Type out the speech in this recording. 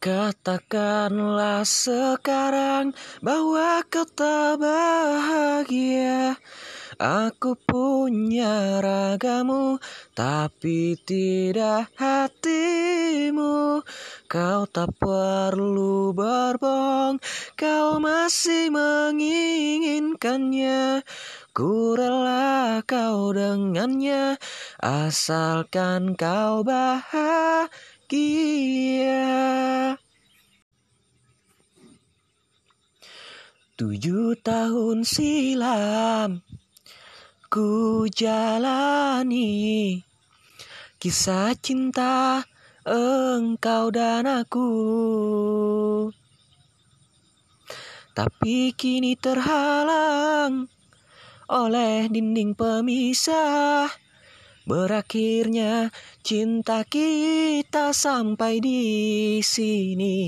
Katakanlah sekarang bahwa kau tak bahagia. Aku punya ragamu tapi tidak hatimu. Kau tak perlu berbohong Kau masih menginginkannya. Ku rela kau dengannya Asalkan kau bahagia Tujuh tahun silam ku jalani kisah cinta engkau dan aku. Tapi kini terhalang oleh dinding pemisah. Berakhirnya cinta kita sampai di sini.